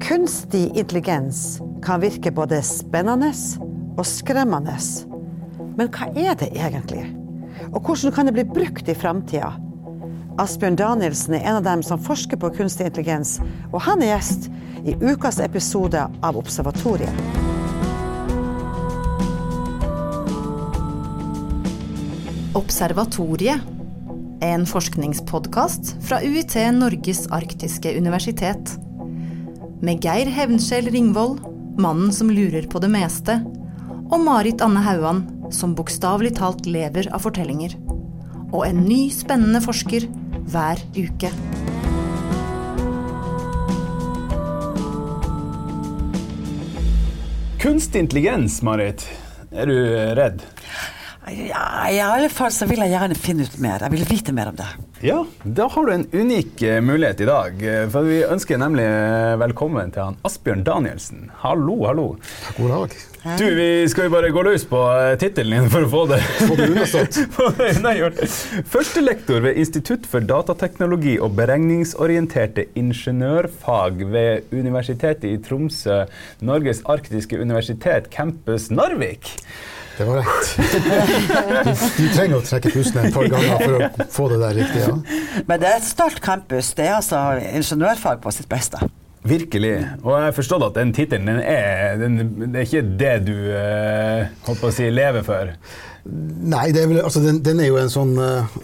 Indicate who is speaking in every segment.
Speaker 1: Kunstig intelligens kan virke både spennende og skremmende. Men hva er det egentlig? Og hvordan kan det bli brukt i framtida? Asbjørn Danielsen er en av dem som forsker på kunstig intelligens, og han er gjest i ukas episode av Observatoriet.
Speaker 2: Observatoriet er en forskningspodkast fra UiT Norges arktiske universitet. Med Geir Hevnskjell Ringvold, mannen som lurer på det meste, og Marit Anne Hauan, som bokstavelig talt lever av fortellinger. Og en ny, spennende forsker hver uke.
Speaker 3: Kunstig intelligens, Marit. Er du redd?
Speaker 4: Ja, I alle fall så vil jeg gjerne finne ut mer. Jeg vil vite mer om det.
Speaker 3: Ja, da har du en unik eh, mulighet i dag. eh, For vi ønsker nemlig eh, velkommen til han Asbjørn Danielsen. Hallo, hallo.
Speaker 5: God dag.
Speaker 3: Du, vi skal jo bare gå løs på tittelen din for å få det
Speaker 5: Få det unnaslått.
Speaker 3: Få det unnagjort. Førstelektor ved Institutt for datateknologi og beregningsorienterte ingeniørfag ved Universitetet i Tromsø, Norges arktiske universitet, campus Narvik.
Speaker 5: Det var rett. Du, du trenger å trekke pusten et par ganger for å få det der riktig. ja.
Speaker 4: Men det er et stolt campus. Det er altså ingeniørfag på sitt beste.
Speaker 3: Virkelig. Og jeg har forstått at den tittelen, den er, den, det er ikke det du eh, holdt på å si, lever for.
Speaker 5: Nei, det er vel, altså, den, den er jo en sånn eh,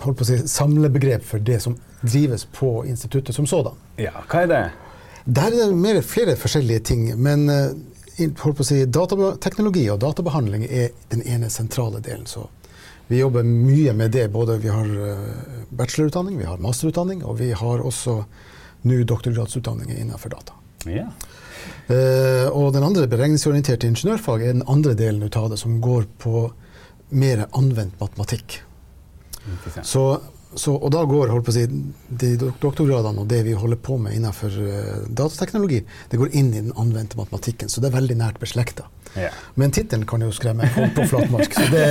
Speaker 5: holdt på å si, samlebegrep for det som drives på instituttet som sådan.
Speaker 3: Ja, hva er det?
Speaker 5: Der er det mer, flere forskjellige ting. Men eh, si, datateknologi og databehandling er den ene sentrale delen. Så vi jobber mye med det. Både vi har eh, bachelorutdanning, vi har masterutdanning, og vi har også nå doktorgradsutdanninger innenfor data.
Speaker 3: Ja.
Speaker 5: Uh, og den andre beregningsorienterte ingeniørfag er den andre delen ut av det, som går på mer anvendt matematikk. Så, så, og da går holdt på å si, de doktorgradene og det vi holder på med innenfor uh, datateknologi, det går inn i den anvendte matematikken, så det er veldig nært beslekta.
Speaker 3: Ja.
Speaker 5: Men tittelen kan jo skremme folk på flatmark. Så det,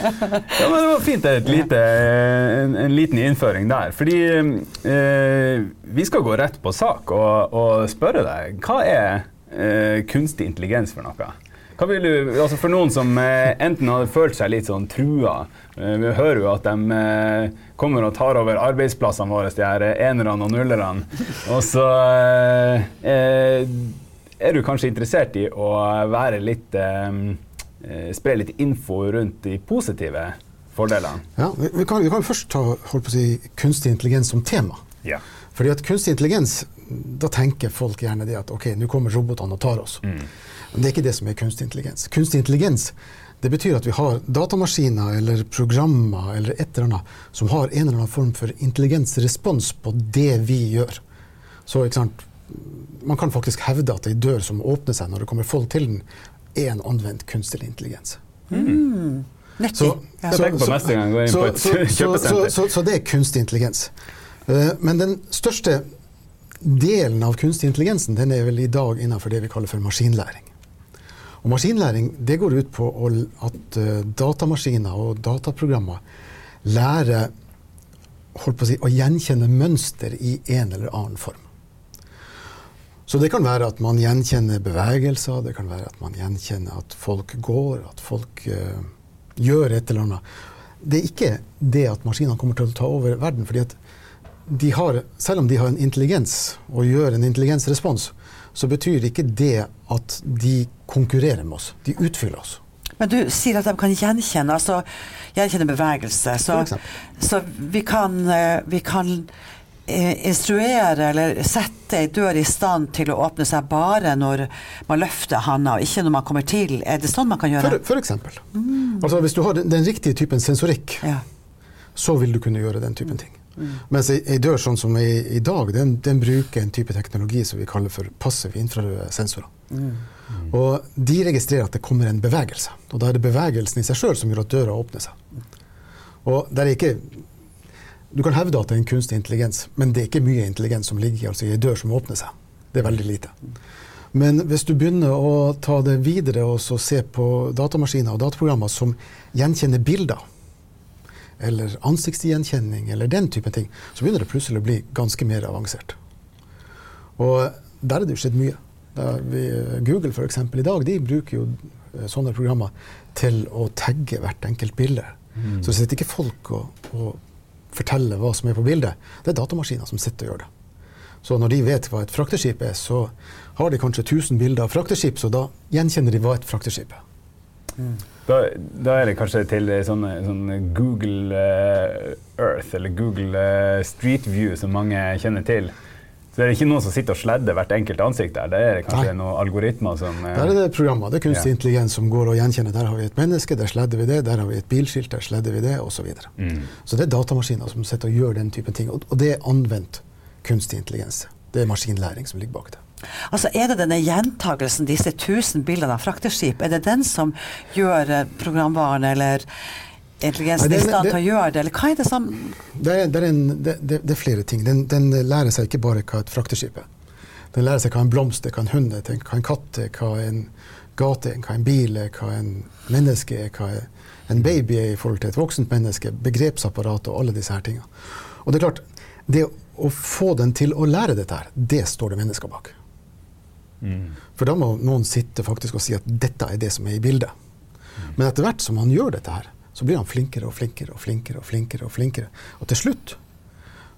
Speaker 3: Ja, men Det var fint lite, en, en liten innføring der. Fordi uh, vi skal gå rett på sak og, og spørre deg. Hva er uh, kunstig intelligens for noe? Du, altså For noen som eh, enten hadde følt seg litt sånn trua eh, Vi hører jo at de eh, kommer og tar over arbeidsplassene våre, de her enerne og nullerne. Og så er du kanskje interessert i å være litt Spre litt info rundt de positive fordelene.
Speaker 5: ja, vi, kan, vi kan først ta holdt på å si, kunstig intelligens som tema.
Speaker 3: Ja.
Speaker 5: Fordi at kunstig intelligens, da tenker folk gjerne det at ok, nå kommer robotene og tar oss.
Speaker 3: Mm.
Speaker 5: Men det er ikke det som er kunstig intelligens. Kunstig intelligens det betyr at vi har datamaskiner eller programmer eller et eller annet som har en eller annen form for intelligensrespons på det vi gjør. Så ikke sant, Man kan faktisk hevde at ei dør som åpner seg når det kommer folk til den, er en anvendt kunstig intelligens. Så,
Speaker 4: Ja.
Speaker 3: Så
Speaker 5: så, så,
Speaker 3: kjøpesenter.
Speaker 5: Så, så, så det er kunstig intelligens. Eh, men den største delen av kunstig intelligensen den er vel i dag innenfor det vi kaller for maskinlæring. Og maskinlæring det går ut på at eh, datamaskiner og dataprogrammer lærer holdt på å, si, å gjenkjenne mønster i en eller annen form. Så det kan være at man gjenkjenner bevegelser, det kan være at man gjenkjenner at folk går, at folk uh, gjør et eller annet. Det er ikke det at maskinene kommer til å ta over verden. fordi at de har, selv om de har en intelligens og gjør en intelligensrespons, så betyr ikke det at de konkurrerer med oss. De utfyller oss.
Speaker 4: Men du sier at de kan gjenkjenne, altså gjenkjenne bevegelse. Så, så vi kan, eh, vi kan eh, instruere eller sette ei dør i stand til å åpne seg bare når man løfter handa, og ikke når man kommer til. Er det sånn man kan gjøre?
Speaker 5: For, for eksempel. Altså hvis du har den, den riktige typen sensorikk,
Speaker 4: Ja.
Speaker 5: så vil du kunne gjøre den typen ting. Mens ei, dør sånn som i, i dag, den, den bruker en type teknologi som vi kaller for passive infrarøde sensorer. Og de registrerer at det kommer en bevegelse. Og da er det bevegelsen i seg sjøl som gjør at døra åpner seg. Og der er ikke Du kan hevde at det er en kunstig intelligens, men det er ikke mye intelligens som ligger altså, i ei dør som åpner seg. Det er veldig lite. Men hvis du begynner å ta det videre og så se på datamaskiner og dataprogrammer som gjenkjenner bilder, eller ansiktsgjenkjenning eller den type ting, så begynner det plutselig å bli ganske mer avansert. Og der er det jo skjedd mye. Vi, Google for eksempel, i dag de bruker jo eh, sånne programmer til å tagge hvert enkelt bilde. Mm. Så det sitter ikke folk og, og forteller hva som er på bildet. Det er datamaskiner som sitter og gjør det. Så når de vet hva et frakteskip er, så har de kanskje 1000 bilder av frakteskip, så da gjenkjenner de hva et frakteskip er.
Speaker 3: Mm. Da, da, er det kanskje til sånn, sånn Google uh, Earth eller Google Street View som mange kjenner til. Så det er ikke noen som sitter og sledder hvert enkelt ansikt der. Det er kanskje Nei. noen algoritmer som uh,
Speaker 5: Der er det programmer. Det er kunstig ja. intelligens som går og gjenkjenner. Der har vi et menneske, der sledder vi det. Der har vi et bilskilt, der sledder vi det, osv. Så, videre. mm. så det er datamaskiner som sitter og gjør den typen ting. Og det er anvendt kunstig intelligens. Det er maskinlæring som ligger bak det.
Speaker 4: Altså Er det denne gjentagelsen, disse tusen bildene av frakteskip, er det den som gjør eh, programvaren eller intelligensen i stand til å gjøre det, eller hva er det som
Speaker 5: Det er, det er, en, det, det er flere ting. Den, den, lærer seg ikke bare hva et frakteskip er. Den lærer seg hva en blomst er, hva en hund er, hva en katt er, hva en gate er, hva en bil er, hva en menneske er, hva en baby er i forhold til et voksent menneske, begrepsapparat og alle disse her tingene. Og det er klart, det å få den til å lære dette her, det står det mennesker bak. Mm. For da må noen sitte faktisk og si at dette er det som er i bildet. Mm. Men etter hvert som han gjør dette her, så blir han flinkere og flinkere og flinkere. Og flinkere. Og flinkere. Og til slutt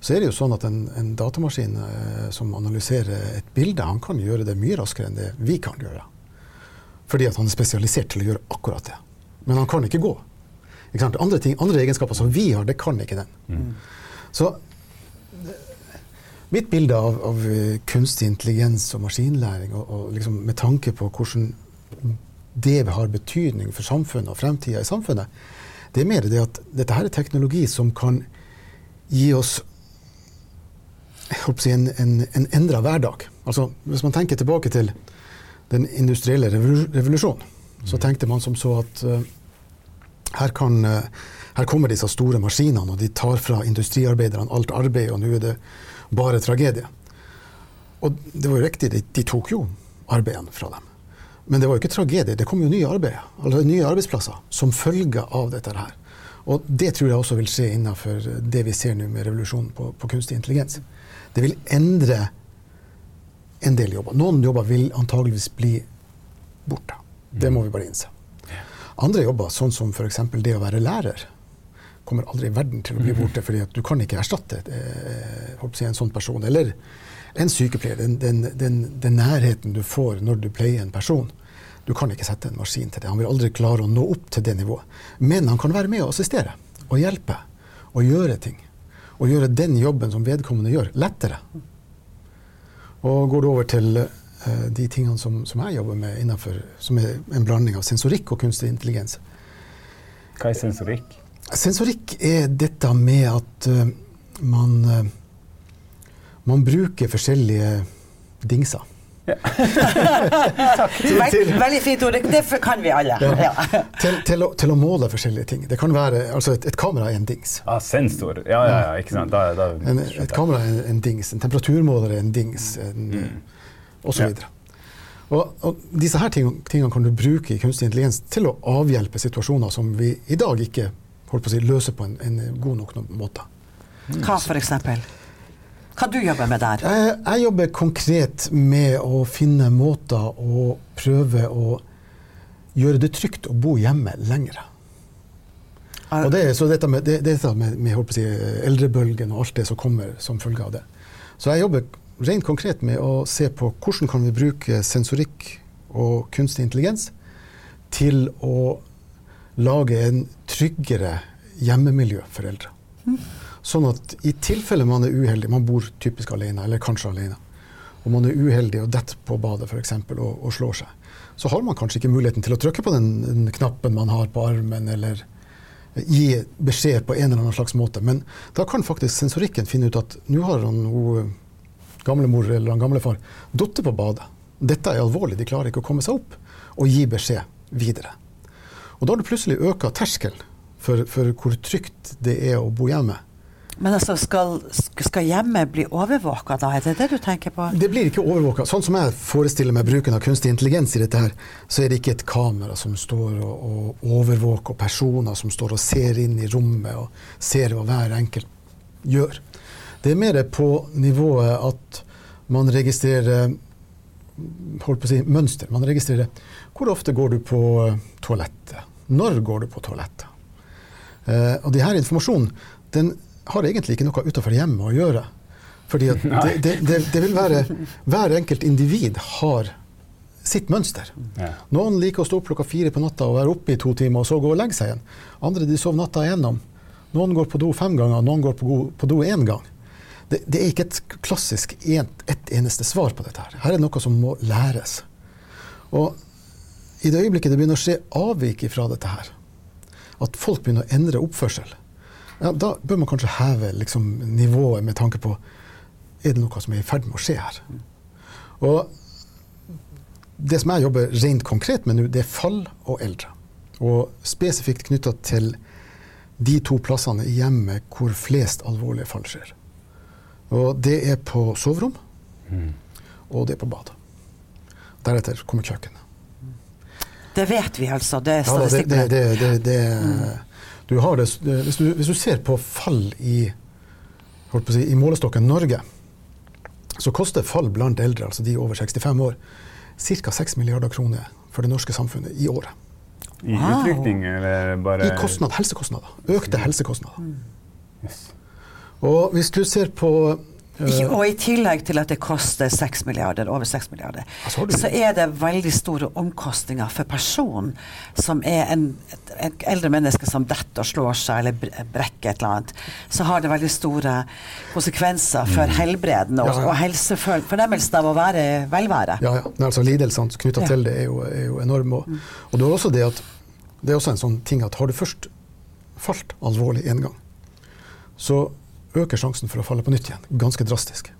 Speaker 5: så er det jo sånn at en, en datamaskin eh, som analyserer et bilde, han kan gjøre det mye raskere enn det vi kan gjøre. Fordi at han er spesialisert til å gjøre akkurat det. Men han kan ikke gå. Ikke andre, ting, andre, egenskaper som vi har, det kan ikke den. Mm. Så mitt bilde av, av, eh, kunstig intelligens og maskinlæring, og, og liksom med tanke på hvordan det har betydning for samfunnet og fremtida i samfunnet, det er mer det at dette her er teknologi som kan gi oss si, en, en, en endra hverdag. Altså, hvis man tenker tilbake til den industrielle revolusjonen, så tenkte man som så at uh, her, kan, uh, her kommer disse store maskinene, og de tar fra industriarbeiderne alt arbeid, og nå er det bare tragedie. Og det var jo riktig, de, de tok jo arbeidene fra dem. Men det var jo ikke tragedie, det kom jo nye arbeid, altså nye arbeidsplasser som følge av dette her. Og det tror jeg også vil skje innenfor det vi ser nå med revolusjonen på, på, kunstig intelligens. Det vil endre en del jobber. Noen jobber vil antageligvis bli borte. Det må vi bare innse. Andre jobber, sånn som f.eks. det å være lærer, kommer aldri i verden til å bli borte, fordi at du kan ikke erstatte eh, en sånn person. Eller en sykepleier. Den, den, den, den, nærheten du får når du pleier en person. Du kan ikke sette en maskin til det. Han vil aldri klare å nå opp til det nivået. Men han kan være med og assistere og hjelpe og gjøre ting. Og gjøre den jobben som vedkommende gjør, lettere. Og går du over til uh, de tingene som, som, jeg jobber med innenfor, som er en blanding av sensorikk og kunstig intelligens.
Speaker 3: Hva er sensorikk?
Speaker 5: Sensorikk er dette med at uh, man, uh, man bruker forskjellige dingser. Ja.
Speaker 4: Takk. Veldig fint ord. Det kan vi alle. Ja.
Speaker 5: til, til, å, til, å, måle forskjellige ting. Det kan være, altså et, et kamera er en dings.
Speaker 3: Ah, sensor. Ja, ja, ja, ikke sant. Da, da,
Speaker 5: en, et kamera er en, en, dings. En temperaturmåler er en dings. En, mm. Og så videre. Og, og, disse her tingene, tingene kan du bruke i kunstig intelligens til å avhjelpe situasjoner som vi i dag ikke holdt på å si, løse på en, en god nok måte.
Speaker 4: Hva f.eks.? Hva du jobber med der?
Speaker 5: Jeg, jeg, jobber konkret med å finne måter å prøve å gjøre det trygt å bo hjemme lenger. Og det, så dette med, det, dette med, med si, eldrebølgen og alt det som kommer som følge av det. Så jeg jobber rent konkret med å se på hvordan kan vi bruke sensorikk og kunstig intelligens til å lage en tryggere hjemmemiljø for eldre. Sånn at i tilfelle man er uheldig, man bor typisk alene, eller kanskje alene, og man er uheldig og detter på badet f.eks. Og, og slår seg, så har man kanskje ikke muligheten til å trykke på den, den, knappen man har på armen, eller gi beskjed på en eller annen slags måte. Men da kan faktisk sensorikken finne ut at nå har han hun gamlemor eller han gamlefar falt på badet. Dette er alvorlig, de klarer ikke å komme seg opp, og gi beskjed videre. Og da har du plutselig øka terskelen for, for, hvor trygt det er å bo hjemme.
Speaker 4: Men altså, skal, skal hjemmet bli overvåka da, er det det du tenker på?
Speaker 5: Det blir ikke overvåka. Sånn som jeg forestiller meg bruken av kunstig intelligens i dette her, så er det ikke et kamera som står og, og overvåker personer som står og ser inn i rommet og ser hva hver enkelt gjør. Det er mer på nivået at man registrerer holdt på å si, mønster. Man registrerer hvor ofte går du på eh, toalettet. Når går du på toalettet? Eh, og de her informasjonen den har egentlig ikke noe utenfor hjemmet å gjøre. Fordi det, det, det, det vil være Hver enkelt individ har sitt mønster.
Speaker 3: Ja.
Speaker 5: Noen liker å stå opp klokka fire på natta og være oppe i to timer, og så gå og legge seg igjen. Andre de sover natta igjennom. Noen går på do fem ganger, noen går på, på do én gang. Det, det er ikke et klassisk ett eneste svar på dette. her. Her er det noe som må læres. Og i det øyeblikket det begynner å skje avvik fra dette her, at folk begynner å endre oppførsel, ja, da bør man kanskje heve liksom, nivået med tanke på er det noe som er i ferd med å skje her. Og det som jeg jobber rent konkret med nå, det er fall og eldre. Og spesifikt knytta til de to plassene i hjemmet hvor flest alvorlige fall skjer. Og det er på soverom, og det er på bad. Deretter kommer kjøkkenet.
Speaker 4: Det vet vi altså. Det er
Speaker 5: statistikken.
Speaker 4: statistikk.
Speaker 5: det, det, det, det, du har det, det- hvis, du, hvis du ser på fall i, holdt på å si, i målestokken Norge, så koster fall blant eldre, altså de over 65 år, ca. 6 milliarder kroner for det norske samfunnet i året.
Speaker 3: I
Speaker 4: Wow.
Speaker 3: utrykning, eller bare
Speaker 5: I kostnad, helsekostnader. Økte helsekostnader.
Speaker 3: Yes.
Speaker 5: Og hvis du ser på
Speaker 4: Ikke, og i tillegg til at det koster 6 milliarder, over 6 milliarder, så er det veldig store omkostninger for personen som er en, et, eldre menneske som detter og slår seg eller brekker et eller annet. Så har det veldig store konsekvenser for helbredende og,
Speaker 5: Mm. Ja, ja.
Speaker 4: og helsefornemmelsen av å være velvære.
Speaker 5: Ja, ja. Altså Lidelsene knytta til det er jo, er jo enorme. Og, og det er også det at det er også en sånn ting at har du først falt alvorlig én gang, så øker sjansen for å falle på nytt igjen ganske drastisk.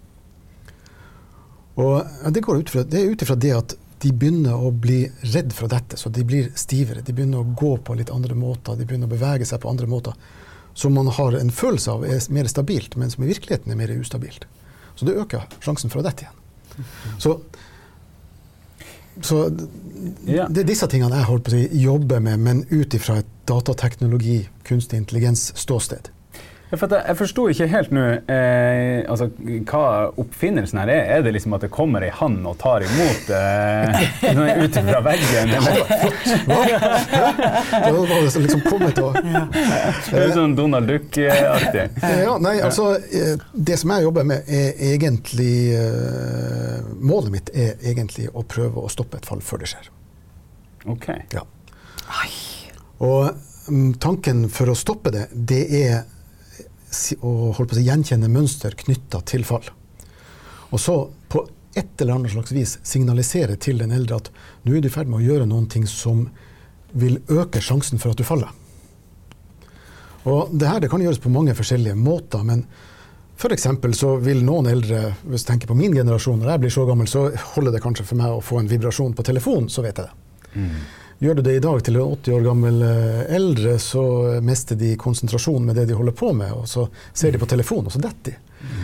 Speaker 5: Og det, går ut fra, det ifra det at de begynner å bli redd for dette, så de blir stivere. De begynner å gå på litt andre måter, de begynner å bevege seg på andre måter. Som man har en følelse av er mer stabilt, men som i virkeligheten er mer ustabilt. Så det øker sjansen for å dette igjen. Så så det er disse tingene jeg holdt på å si, jobber med, men ut ifra et datateknologi, kunstig intelligens-ståsted.
Speaker 3: For at jeg, jeg forsto ikke helt nå eh, altså, hva oppfinnelsen her er. Er det liksom at det kommer ei hann og tar imot eh, ut fra veggen? Eller?
Speaker 5: Da var det som liksom kommet og
Speaker 3: Det er sånn Donald Duck-aktig.
Speaker 5: ja, Nei, altså eh, Det som jeg jobber med, er egentlig eh, Målet mitt er egentlig å prøve å stoppe et fall før det skjer.
Speaker 3: Ok.
Speaker 5: Ja. Og mm, tanken for å stoppe det, det er å si, gjenkjenne mønster knytta til fall. Og så på et eller annet slags vis signalisere til den eldre at nå er du i ferd med å gjøre noen ting som vil øke sjansen for at du faller. Og det her det kan gjøres på mange forskjellige måter, men f.eks. så vil noen eldre, hvis jeg tenker på min generasjon, når jeg blir så gammel, så holder det kanskje for meg å få en vibrasjon på telefonen, så vet jeg det. Gjør du det i dag til en 80 år gammel eh, eldre, så mister de konsentrasjon med det de holder på med, og så ser de på telefonen, og så detter de.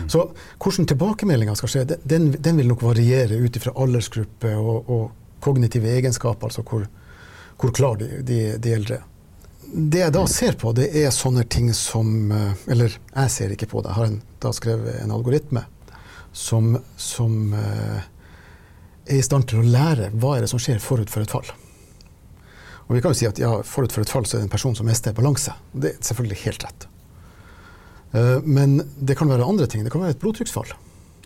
Speaker 5: Så hvordan tilbakemeldinga skal skje, den, den vil nok variere ut ifra aldersgruppe og, og kognitive egenskaper, altså hvor, hvor klar de, de, de eldre er. Det jeg da ser på, det er sånne ting som eh, Eller jeg ser ikke på det, jeg har en, da skrevet en algoritme som, som eh, er i stand til å lære hva er det som skjer forut for et fall. Og vi kan jo si at ja, forut for et fall så er det en person som mister balanse. Det er selvfølgelig helt rett. Eh, men det kan være andre ting. Det kan være et blodtrykksfall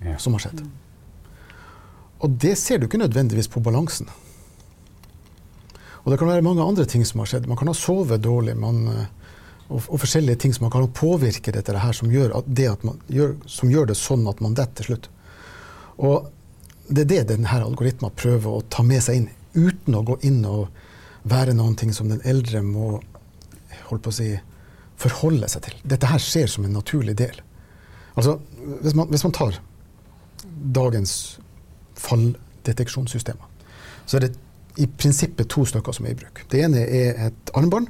Speaker 3: Ja.
Speaker 5: som har skjedd. Og det ser du ikke nødvendigvis på balansen. Og det kan være mange andre ting som har skjedd. Man kan ha sovet dårlig, man, eh, og, og forskjellige ting som man kan påvirke dette her, som gjør, det at man gjør, som gjør det sånn at man detter til slutt. Og det er det denne algoritmen prøver å ta med seg inn, uten å gå inn og være ting som den eldre må si, forholde seg til. Dette her skjer som en naturlig del. Altså, hvis man, hvis man tar dagens falldeteksjonssystemer, så er det i prinsippet to stykker som er i bruk. Det ene er et armbånd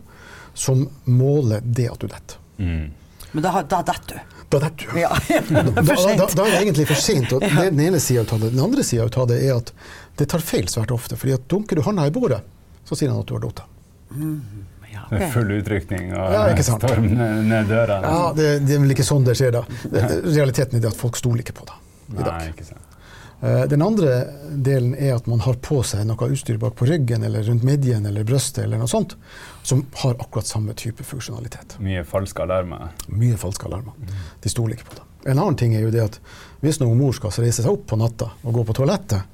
Speaker 5: som måler det at du detter.
Speaker 3: Mm.
Speaker 4: Men da, detter du.
Speaker 5: Da detter du.
Speaker 4: Ja,
Speaker 5: Da, da,
Speaker 4: sent.
Speaker 5: da, da er det egentlig for sent. og Det er den ene sida av det. Den andre sida av det er at det tar feil svært ofte. fordi at dunker du hånda i bordet, så sier han at du har dota.
Speaker 4: Ja,
Speaker 3: Det er. Full utrykning og
Speaker 5: Ja,
Speaker 3: storm ned, døra.
Speaker 5: Ja, det, det er vel ikke sånn det skjer da. Realiteten er det at folk stoler ikke på det i
Speaker 3: Nei,
Speaker 5: dag.
Speaker 3: ikke sant.
Speaker 5: Eh, Den andre delen er at man har på seg noe utstyr bak på ryggen eller rundt midjen eller brøstet eller noe sånt, som har akkurat samme type funksjonalitet.
Speaker 3: Mye falske alarmer.
Speaker 5: Mye falske alarmer. De stoler ikke på det. En annen ting er jo det at hvis noen mor skal reise seg opp på natta og gå på toalettet,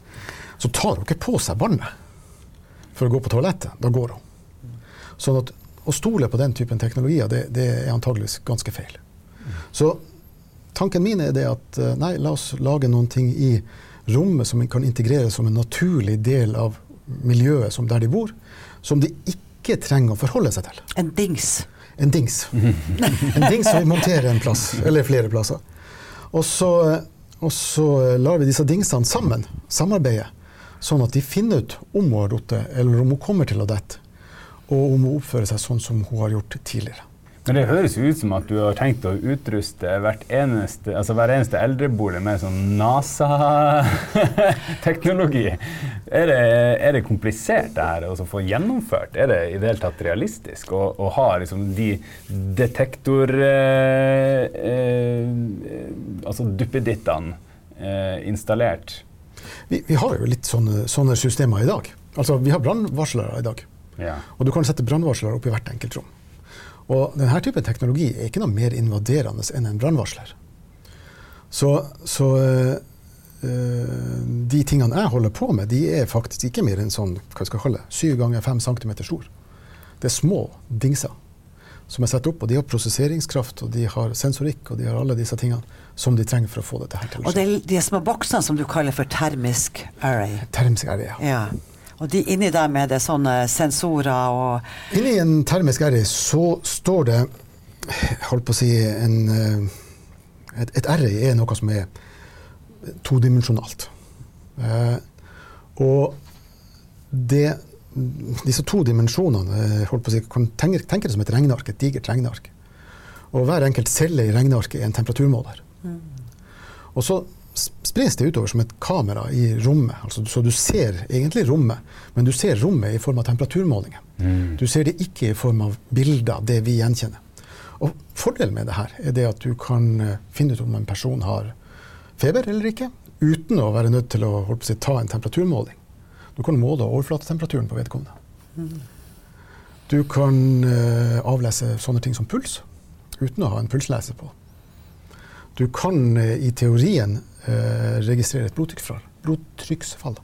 Speaker 5: så tar hun ikke på seg barnet for å gå på toalettet. Da går hun. Sånn at å stole på den typen teknologier, det, det er antageligvis ganske feil. Så tanken min er det at eh, nei, la oss lage noen ting i rommet som kan integreres som en naturlig del av miljøet som der de bor, som de ikke trenger å forholde seg til.
Speaker 4: En dings.
Speaker 5: En dings. En dings som vi monterer en plass, eller flere plasser. Og så, og så lar vi disse dingsene sammen, samarbeide, sånn at de finner ut om hun har falt, eller om hun kommer til å dette, og om hun oppfører seg sånn som hun har gjort tidligere.
Speaker 3: Men det høres ut som at du har tenkt å utruste eneste, altså hver eneste eldrebolig med sånn NASA-teknologi. Er, er det komplisert det her å få gjennomført? Er det i det hele tatt realistisk å ha liksom de detektor... Eh, eh, altså duppedittene eh, installert?
Speaker 5: Vi, vi har jo litt sånne, sånne systemer i dag. Altså, vi har brannvarslere i dag.
Speaker 3: Ja.
Speaker 5: Og du kan sette brannvarslere opp i hvert enkelt rom. Og denne typen teknologi er ikke noe mer invaderende enn en brannvarsler. Så, så øh, de tingene jeg holder på med, de er faktisk ikke mer enn sånn, hva skal jeg kalle det, 7 ganger 5 cm stor. Det er små dingser som er satt opp, og de har prosesseringskraft, og de har sensorikk, og de har alle disse tingene som de trenger for å få dette her til å
Speaker 4: Og det er de små boksene som du kaller for termisk array.
Speaker 5: Termisk array, ja.
Speaker 4: Ja. Og de inni der med det sånne sensorer og
Speaker 5: Inni en termisk array så står det, holdt på å si, en, eh, et, et array er noe som er todimensjonalt. Eh, og det, disse to dimensjonene eh, holdt på å si, kan tenke, tenke det som et regneark, et digert regneark. Og hver enkelt celle i regnearket er en temperaturmåler. Og så spres det utover som et kamera i rommet. Altså, så du ser egentlig rommet, men du ser rommet i form av temperaturmålinger. Du ser det ikke i form av bilder, det vi gjenkjenner. Og Fordelen med det her er det at du kan eh, finne ut om en person har feber eller ikke, uten å være nødt til å å si, ta en temperaturmåling. Du kan måle overflatetemperaturen på vedkommende. Du kan uh, avlese sånne ting som puls, uten å ha en pulsleser på. Du kan uh, i teorien uh, registrere et blodtrykksfall. blodtrykksfall.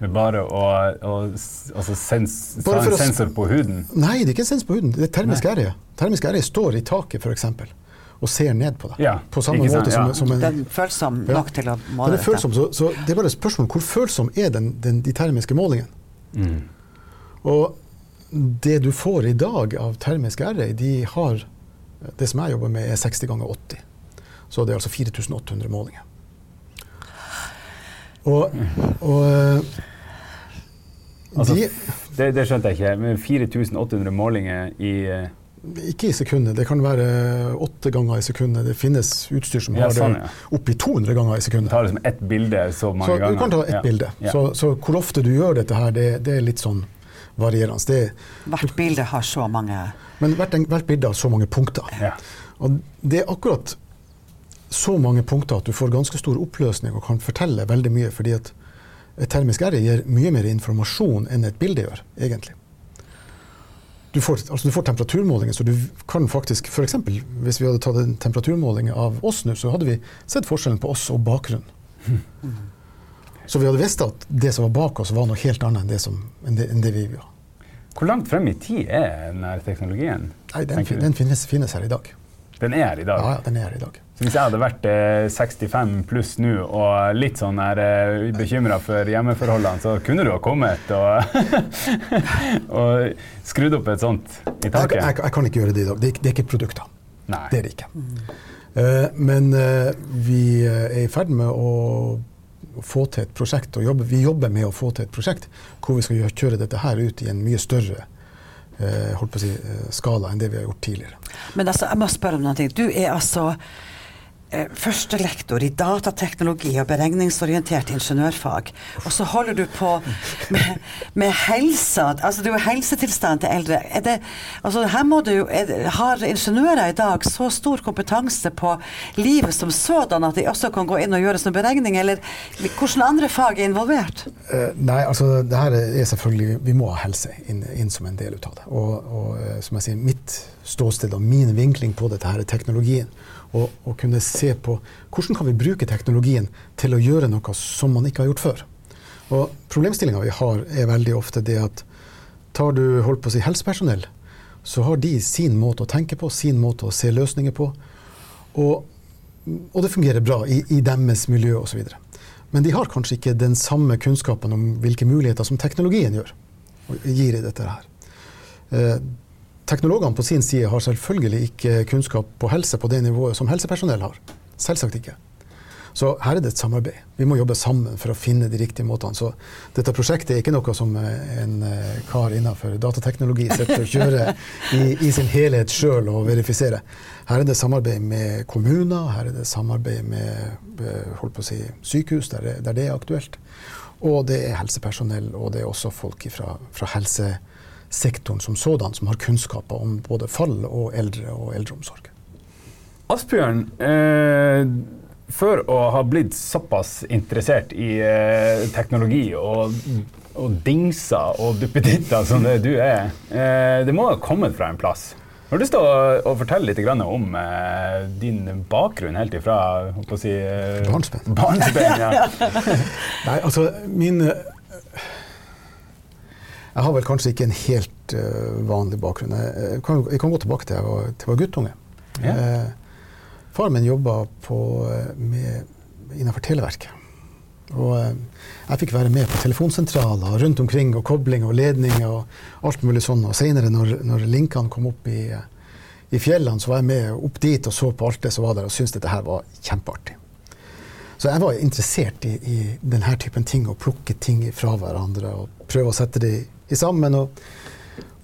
Speaker 3: Med bare å, å altså sens,
Speaker 5: Bare
Speaker 3: en sensor på huden?
Speaker 5: Nei, det er ikke en sensor på huden. Det er termisk ære. Termisk ære står i taket f.eks. og ser ned på deg.
Speaker 3: Ja,
Speaker 5: på samme
Speaker 3: måte sant,
Speaker 5: måte som,
Speaker 3: ja.
Speaker 5: som en
Speaker 4: Den er følsom
Speaker 5: Ja.
Speaker 4: nok til å måle
Speaker 5: dette. følsom, så, så det er bare et spørsmål hvor følsom er den, den, de termiske målingene.
Speaker 3: Mm.
Speaker 5: Og det du får i dag av termisk RA, de har Det som jeg jobber med, er 60 ganger 80. Så det er altså 4800 målinger. Og, og eh,
Speaker 3: Altså,
Speaker 5: de,
Speaker 3: Det, det skjønte jeg ikke. Men 4800 målinger i eh,
Speaker 5: Ikke i sekundet, det kan være åtte ganger i sekundet. Det finnes utstyr som
Speaker 3: Ja,
Speaker 5: har
Speaker 3: sånn,
Speaker 5: det
Speaker 3: ja.
Speaker 5: opp i 200 ganger i sekundet.
Speaker 3: tar liksom ett bilde så mange
Speaker 5: Så
Speaker 3: ganger.
Speaker 5: du kan ta ett
Speaker 3: Ja.
Speaker 5: bilde.
Speaker 3: Ja.
Speaker 5: Så, så hvor ofte du gjør dette her, det, det er litt sånn varierende. Det,
Speaker 4: Hvert bilde har så mange
Speaker 5: men hvert, en- hvert bilde har så mange punkter.
Speaker 3: Ja.
Speaker 5: Og det er akkurat så mange punkter at du får ganske stor oppløsning og kan fortelle veldig mye, fordi at et termisk R gir mye mer informasjon enn et bilde gjør, egentlig. Du får, altså du får temperaturmålinger, så du kan faktisk F.eks. hvis vi hadde tatt en temperaturmåling av oss nå, så hadde vi sett forskjellen på oss og bakgrunnen. Så vi hadde visst at det som var bak oss, var noe helt annet enn det, som, enn det, enn det vi var.
Speaker 3: Hvor langt frem i tid er denne teknologien?
Speaker 5: Nei, den, fin- den finnes, finnes her i dag.
Speaker 3: Den er her i dag?
Speaker 5: Ja, ja, den er her i dag.
Speaker 3: Så hvis jeg hadde vært eh, 65 pluss nå og litt sånn her eh, bekymra for hjemmeforholdene, så kunne du ha kommet og, og skrudd opp et sånt i
Speaker 5: Jeg,
Speaker 3: taket?
Speaker 5: jeg, jeg kan ikke gjøre det i dag. Det er, det er ikke produkter.
Speaker 3: Nei.
Speaker 5: Det er det ikke. Eh, men eh, vi eh, er i ferd med å få til et prosjekt, og jobbe, vi jobber med å få til et prosjekt hvor vi skal kjøre dette her ut i en mye større eh, holdt på å si, eh, skala enn det vi har gjort tidligere.
Speaker 4: Men altså, jeg må spørre om noe. Du er altså eh, førstelektor i datateknologi og beregningsorientert ingeniørfag, og så holder du på med, med helsa Altså det er jo helsetilstanden til eldre. Det, altså her må du jo, Har ingeniører i dag så stor kompetanse på livet som sådan at de også kan gå inn og gjøre sånn beregning, eller hvordan andre fag er involvert?
Speaker 5: Uh, nei, altså det her er selvfølgelig Vi må ha helse inn, inn som en del av det. Og, og eh, som jeg sier, mitt ståsted og min vinkling på dette her er teknologien. Og, og kunne se på hvordan kan vi bruke teknologien til å gjøre noe som man ikke har gjort før. Og problemstillinga vi har, er veldig ofte det at tar du holdt på å si helsepersonell, så har de sin måte å tenke på, sin måte å se løsninger på. Og og det fungerer bra i, i deres miljø osv. Men de har kanskje ikke den samme kunnskapen om hvilke muligheter som teknologien gjør, gir i dette her. Teknologene på sin side har selvfølgelig ikke kunnskap på helse på det nivået som helsepersonell har. Selvsagt ikke. Så her er det et samarbeid. Vi må jobbe sammen for å finne de riktige måtene. Så dette prosjektet er ikke noe som eh, en eh, kar innenfor datateknologi sitter og kjører i, i sin helhet sjøl og verifiserer. Her er det samarbeid med kommuner, her er det samarbeid med eh, å si, sykehus der det, der det er aktuelt. Og det er helsepersonell, og det er også folk fra, fra helsesektoren som sådan som har kunnskaper om både fall og eldre og eldreomsorg.
Speaker 3: Asbjørn, eh, for å ha blitt såpass interessert i eh, teknologi og, og dingser og duppeditter som det du er, eh, det må ha kommet fra en plass. Har du lyst til å, å fortelle litt om eh, din bakgrunn helt ifra si, eh,
Speaker 5: Barnsben.
Speaker 3: barnsben ja.
Speaker 5: Nei, altså min eh, Jeg har vel kanskje ikke en helt uh, vanlig bakgrunn. Jeg, jeg, kan, jeg kan gå tilbake til jeg var, til jeg var guttunge.
Speaker 3: Ja.
Speaker 5: Eh, faren min jobba på, eh, innenfor Televerket. Og eh, jeg fikk være med på telefonsentraler rundt omkring, og kobling og ledning og alt mulig sånn. Og seinere, når, når linkene kom opp i, eh, i fjellene, så var jeg med opp dit og så på alt det som var der, og syntes dette her var kjempeartig. Så jeg var interessert i, i denne typen ting, å plukke ting fra hverandre og prøve å sette det i sammen. Og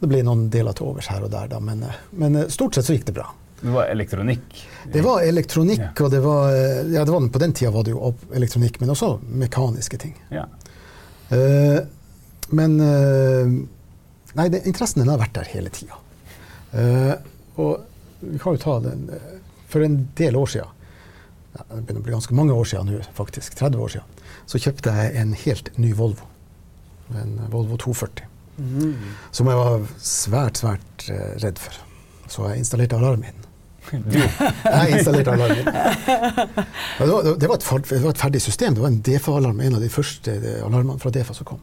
Speaker 5: det ble noen deler til overs her og der, da, men, eh, men eh, stort sett så gikk det bra.
Speaker 3: Det var elektronikk.
Speaker 5: Det var elektronikk,
Speaker 3: Ja.
Speaker 5: og det var, eh, ja, det var På den tida var det jo elektronikk, men også mekaniske ting.
Speaker 3: Ja.
Speaker 5: Uh, men uh, Nei, det, interessen den har vært der hele tida. Uh, og vi kan jo ta den For en del år ja, det begynner å bli ganske mange år sia nå, faktisk, 30 år siden, så kjøpte jeg en helt ny Volvo. En Volvo 240. Som jeg var svært, svært eh, redd for. Så jeg installerte alarmen Jeg installerte alarmen. Det var, det, var et, det var et ferdig system. Det var en DEFA-alarm, en av de første eh, alarmene fra DEFA som kom.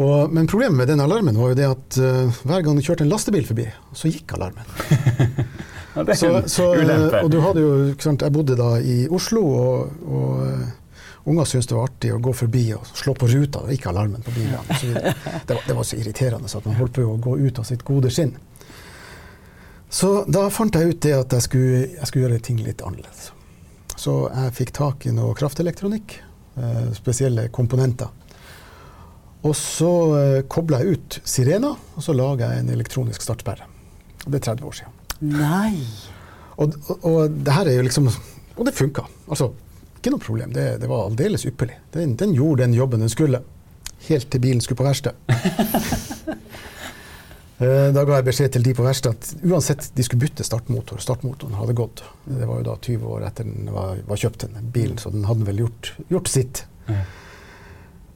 Speaker 5: Og, men problemet med den alarmen var jo det at uh, hver gang du kjørte en lastebil forbi, så gikk alarmen.
Speaker 3: ja, det er
Speaker 5: Så, så,
Speaker 3: ulempe.
Speaker 5: og du hadde jo, sant, jeg bodde da i Oslo, og, og unger syntes det var artig å gå forbi og slå på ruta, og ikke alarmen på så videre. det, var, det var så irriterende så at man holdt på å gå ut av sitt gode skinn. Så da fant jeg ut det at jeg skulle, jeg skulle gjøre ting litt annerledes. Så jeg fikk tak i noe kraftelektronikk, eh, spesielle komponenter. Og så eh, kobla jeg ut sirena, og så laga jeg en elektronisk startsperre. Det er 30 år siden.
Speaker 4: Nei.
Speaker 5: Og, og, og det her er jo liksom Og det funka. Altså, ikke noe problem. Det, det var aldeles ypperlig. Den, den gjorde den jobben den skulle. Helt til bilen skulle på verksted. Eh, Da ga jeg beskjed til de på verkstedet at uansett de skulle bytte startmotor, startmotoren hadde gått. Det var jo da 20 år etter den var, var kjøpt, den bilen, så den hadde vel gjort, gjort sitt.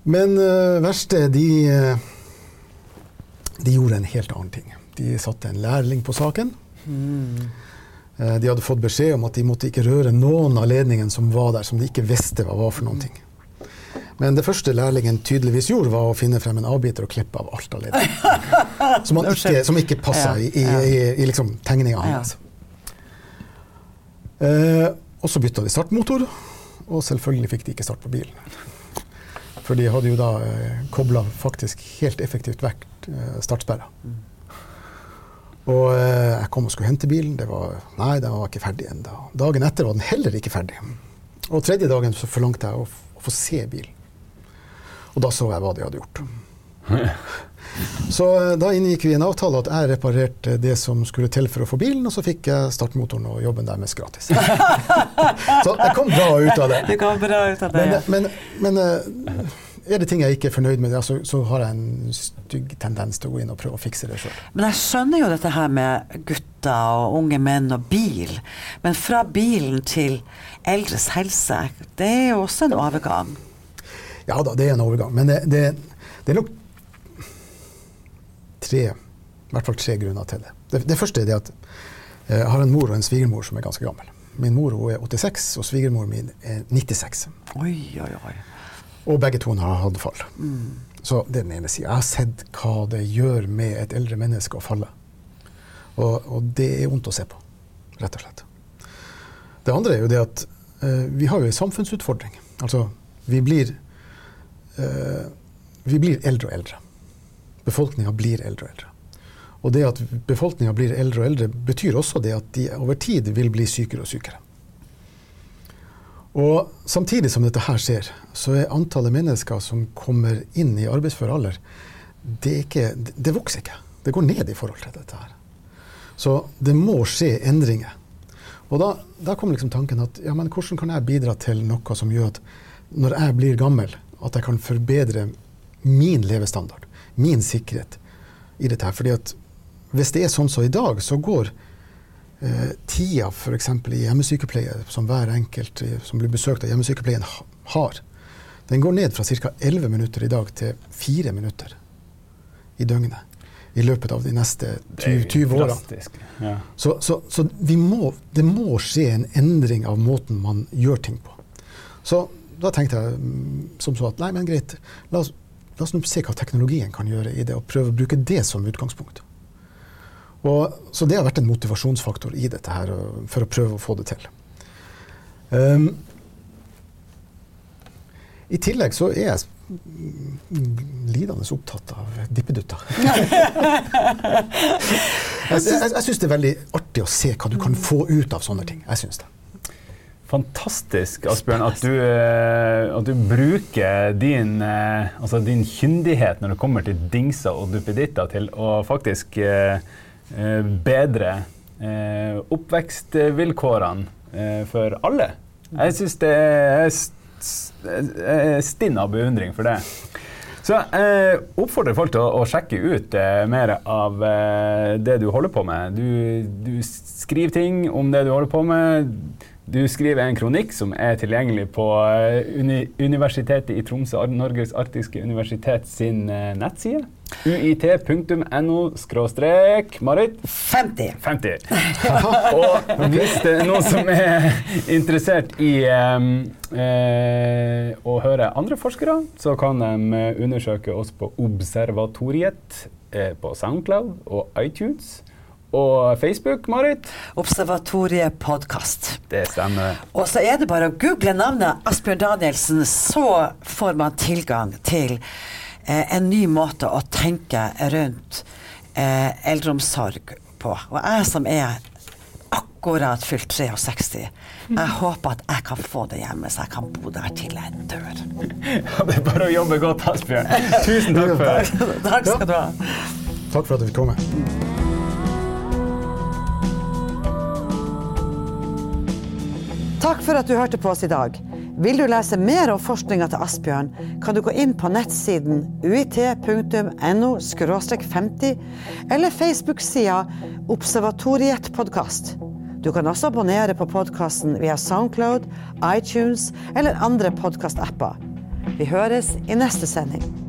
Speaker 5: Men uh, verkstedet, de, eh, de gjorde en helt annen ting. De satte en lærling på saken. Eh, De hadde fått beskjed om at de måtte ikke røre noen av ledningene som var der, som de ikke visste hva var for noen ting. Men det første lærlingen tydeligvis gjorde, var å finne frem en avbiter og klippe av alt av ledningene. Som, ikke, som ikke passa i, i, i, i liksom tegninga hans. Eh, og så bytta de startmotor, og selvfølgelig fikk de ikke start på bilen. For de hadde jo da eh, kobla faktisk helt effektivt vekk eh, startsperra. Og eh, jeg kom og skulle hente bilen. Det var, nei, den var ikke ferdig ennå. Dagen etter var den heller ikke ferdig. Og tredje dagen så forlangte jeg å, å få se bilen. Og da så jeg hva de hadde gjort. Så eh, da inngikk vi en avtale at jeg reparerte det som skulle til for å få bilen, og så fikk jeg startmotoren og jobben deres gratis. så jeg kom bra ut av det.
Speaker 4: Du kom bra ut av det.
Speaker 5: Men, men, men eh, er det ting jeg ikke er fornøyd med, så, så, har jeg en stygg tendens til å gå inn og prøve å fikse det sjøl.
Speaker 4: Men jeg skjønner jo dette her med gutter og unge menn og bil. Men fra bilen til eldres helse, det er jo også en overgang?
Speaker 5: Ja da, det er en overgang. Men det, det, det er nok tre, i hvert fall tre grunner til det. Det, det første er det at eh, jeg har en mor og en svigermor som er ganske gammel. Min mor er 86, og svigermor min er 96.
Speaker 4: Oi, oi, oi.
Speaker 5: Og begge to har hatt fall. Mm. Så det er den ene sida. Jeg har sett hva det gjør med et eldre menneske å falle. Og, og, det er vondt å se på, rett og slett. Det andre er jo det at uh, vi har jo en samfunnsutfordring. Altså, vi blir, uh, vi blir eldre og eldre. Befolkninga blir eldre og eldre. Og det at befolkninga blir eldre og eldre, betyr også det at de over tid vil bli sykere og sykere. Og samtidig som dette her skjer, så er antallet mennesker som kommer inn i arbeidsfør alder, det, ikke, det, vokser ikke. Det går ned i forhold til dette her. Så det må skje endringer. Og da, da kommer liksom tanken at ja, men hvordan kan jeg bidra til noe som gjør at når jeg blir gammel, at jeg kan forbedre min levestandard, min sikkerhet i dette her. Fordi at hvis det er sånn som i dag, så går eh, tida f.eks. i hjemmesykepleie, som hver enkelt eh, som blir besøkt av hjemmesykepleien har, den går ned fra ca. 11 minutter i dag til 4 minutter i døgnet. I løpet av de neste 20, 20 årene. Ja. Så, så, så må, det må skje en endring av måten man gjør ting på. Så da tenkte jeg mm, som så at nei, men greit, la oss, la oss se hva teknologien kan gjøre i det, og prøve å bruke det som utgangspunkt. Og, så det har vært en motivasjonsfaktor i dette her, for å prøve å få det til. Um, I tillegg så er jeg lidende opptatt av dippedutter. jeg jeg, jeg syns det er veldig artig å se hva du kan få ut av sånne ting. Jeg synes det.
Speaker 3: Fantastisk, Asbjørn, at du, eh, at du bruker din, eh, altså din, kyndighet når det kommer til dingser og duppeditter, til å faktisk Eh, bedre eh, oppvekstvilkårene eh, for alle. Jeg syns det er stinn av beundring for det. Så jeg oppfordrer folk til å, å sjekke ut eh, mer av eh, det du holder på med. Du, du, skriver ting om det du holder på med. Du skriver en kronikk som er tilgjengelig på uni Universitetet i Tromsø, Norges arktiske universitet sin nettside. UiT.no skråstrek Marit?
Speaker 4: 50.
Speaker 3: 50. og hvis det er noen som er interessert i um, eh, å høre andre forskere, så kan de eh, undersøke oss på Observatoriet eh, på Soundcloud og iTunes. Og Facebook, Marit?
Speaker 4: Observatoriet podkast.
Speaker 3: Det stemmer.
Speaker 4: Og så er det bare å google navnet Asbjørn Danielsen, så får man tilgang til en ny måte å tenke rundt eh, eldreomsorg på. Og jeg som er akkurat fylt 63, jeg håper at jeg kan få det hjemme, så jeg kan bo der til jeg dør.
Speaker 3: Ja, det er bare å jobbe godt, Asbjørn. Tusen takk for det.
Speaker 4: Takk skal du ha.
Speaker 5: Takk for at du fikk komme.
Speaker 1: Takk for at du hørte på oss i dag. Vil du lese mer om forskninga til Asbjørn, kan du gå inn på nettsiden uit.no 50 eller Facebook-sida Observatoriet podkast. Du kan også abonnere på podkasten via Soundcloud, iTunes eller andre podkastapper. Vi høres i neste sending.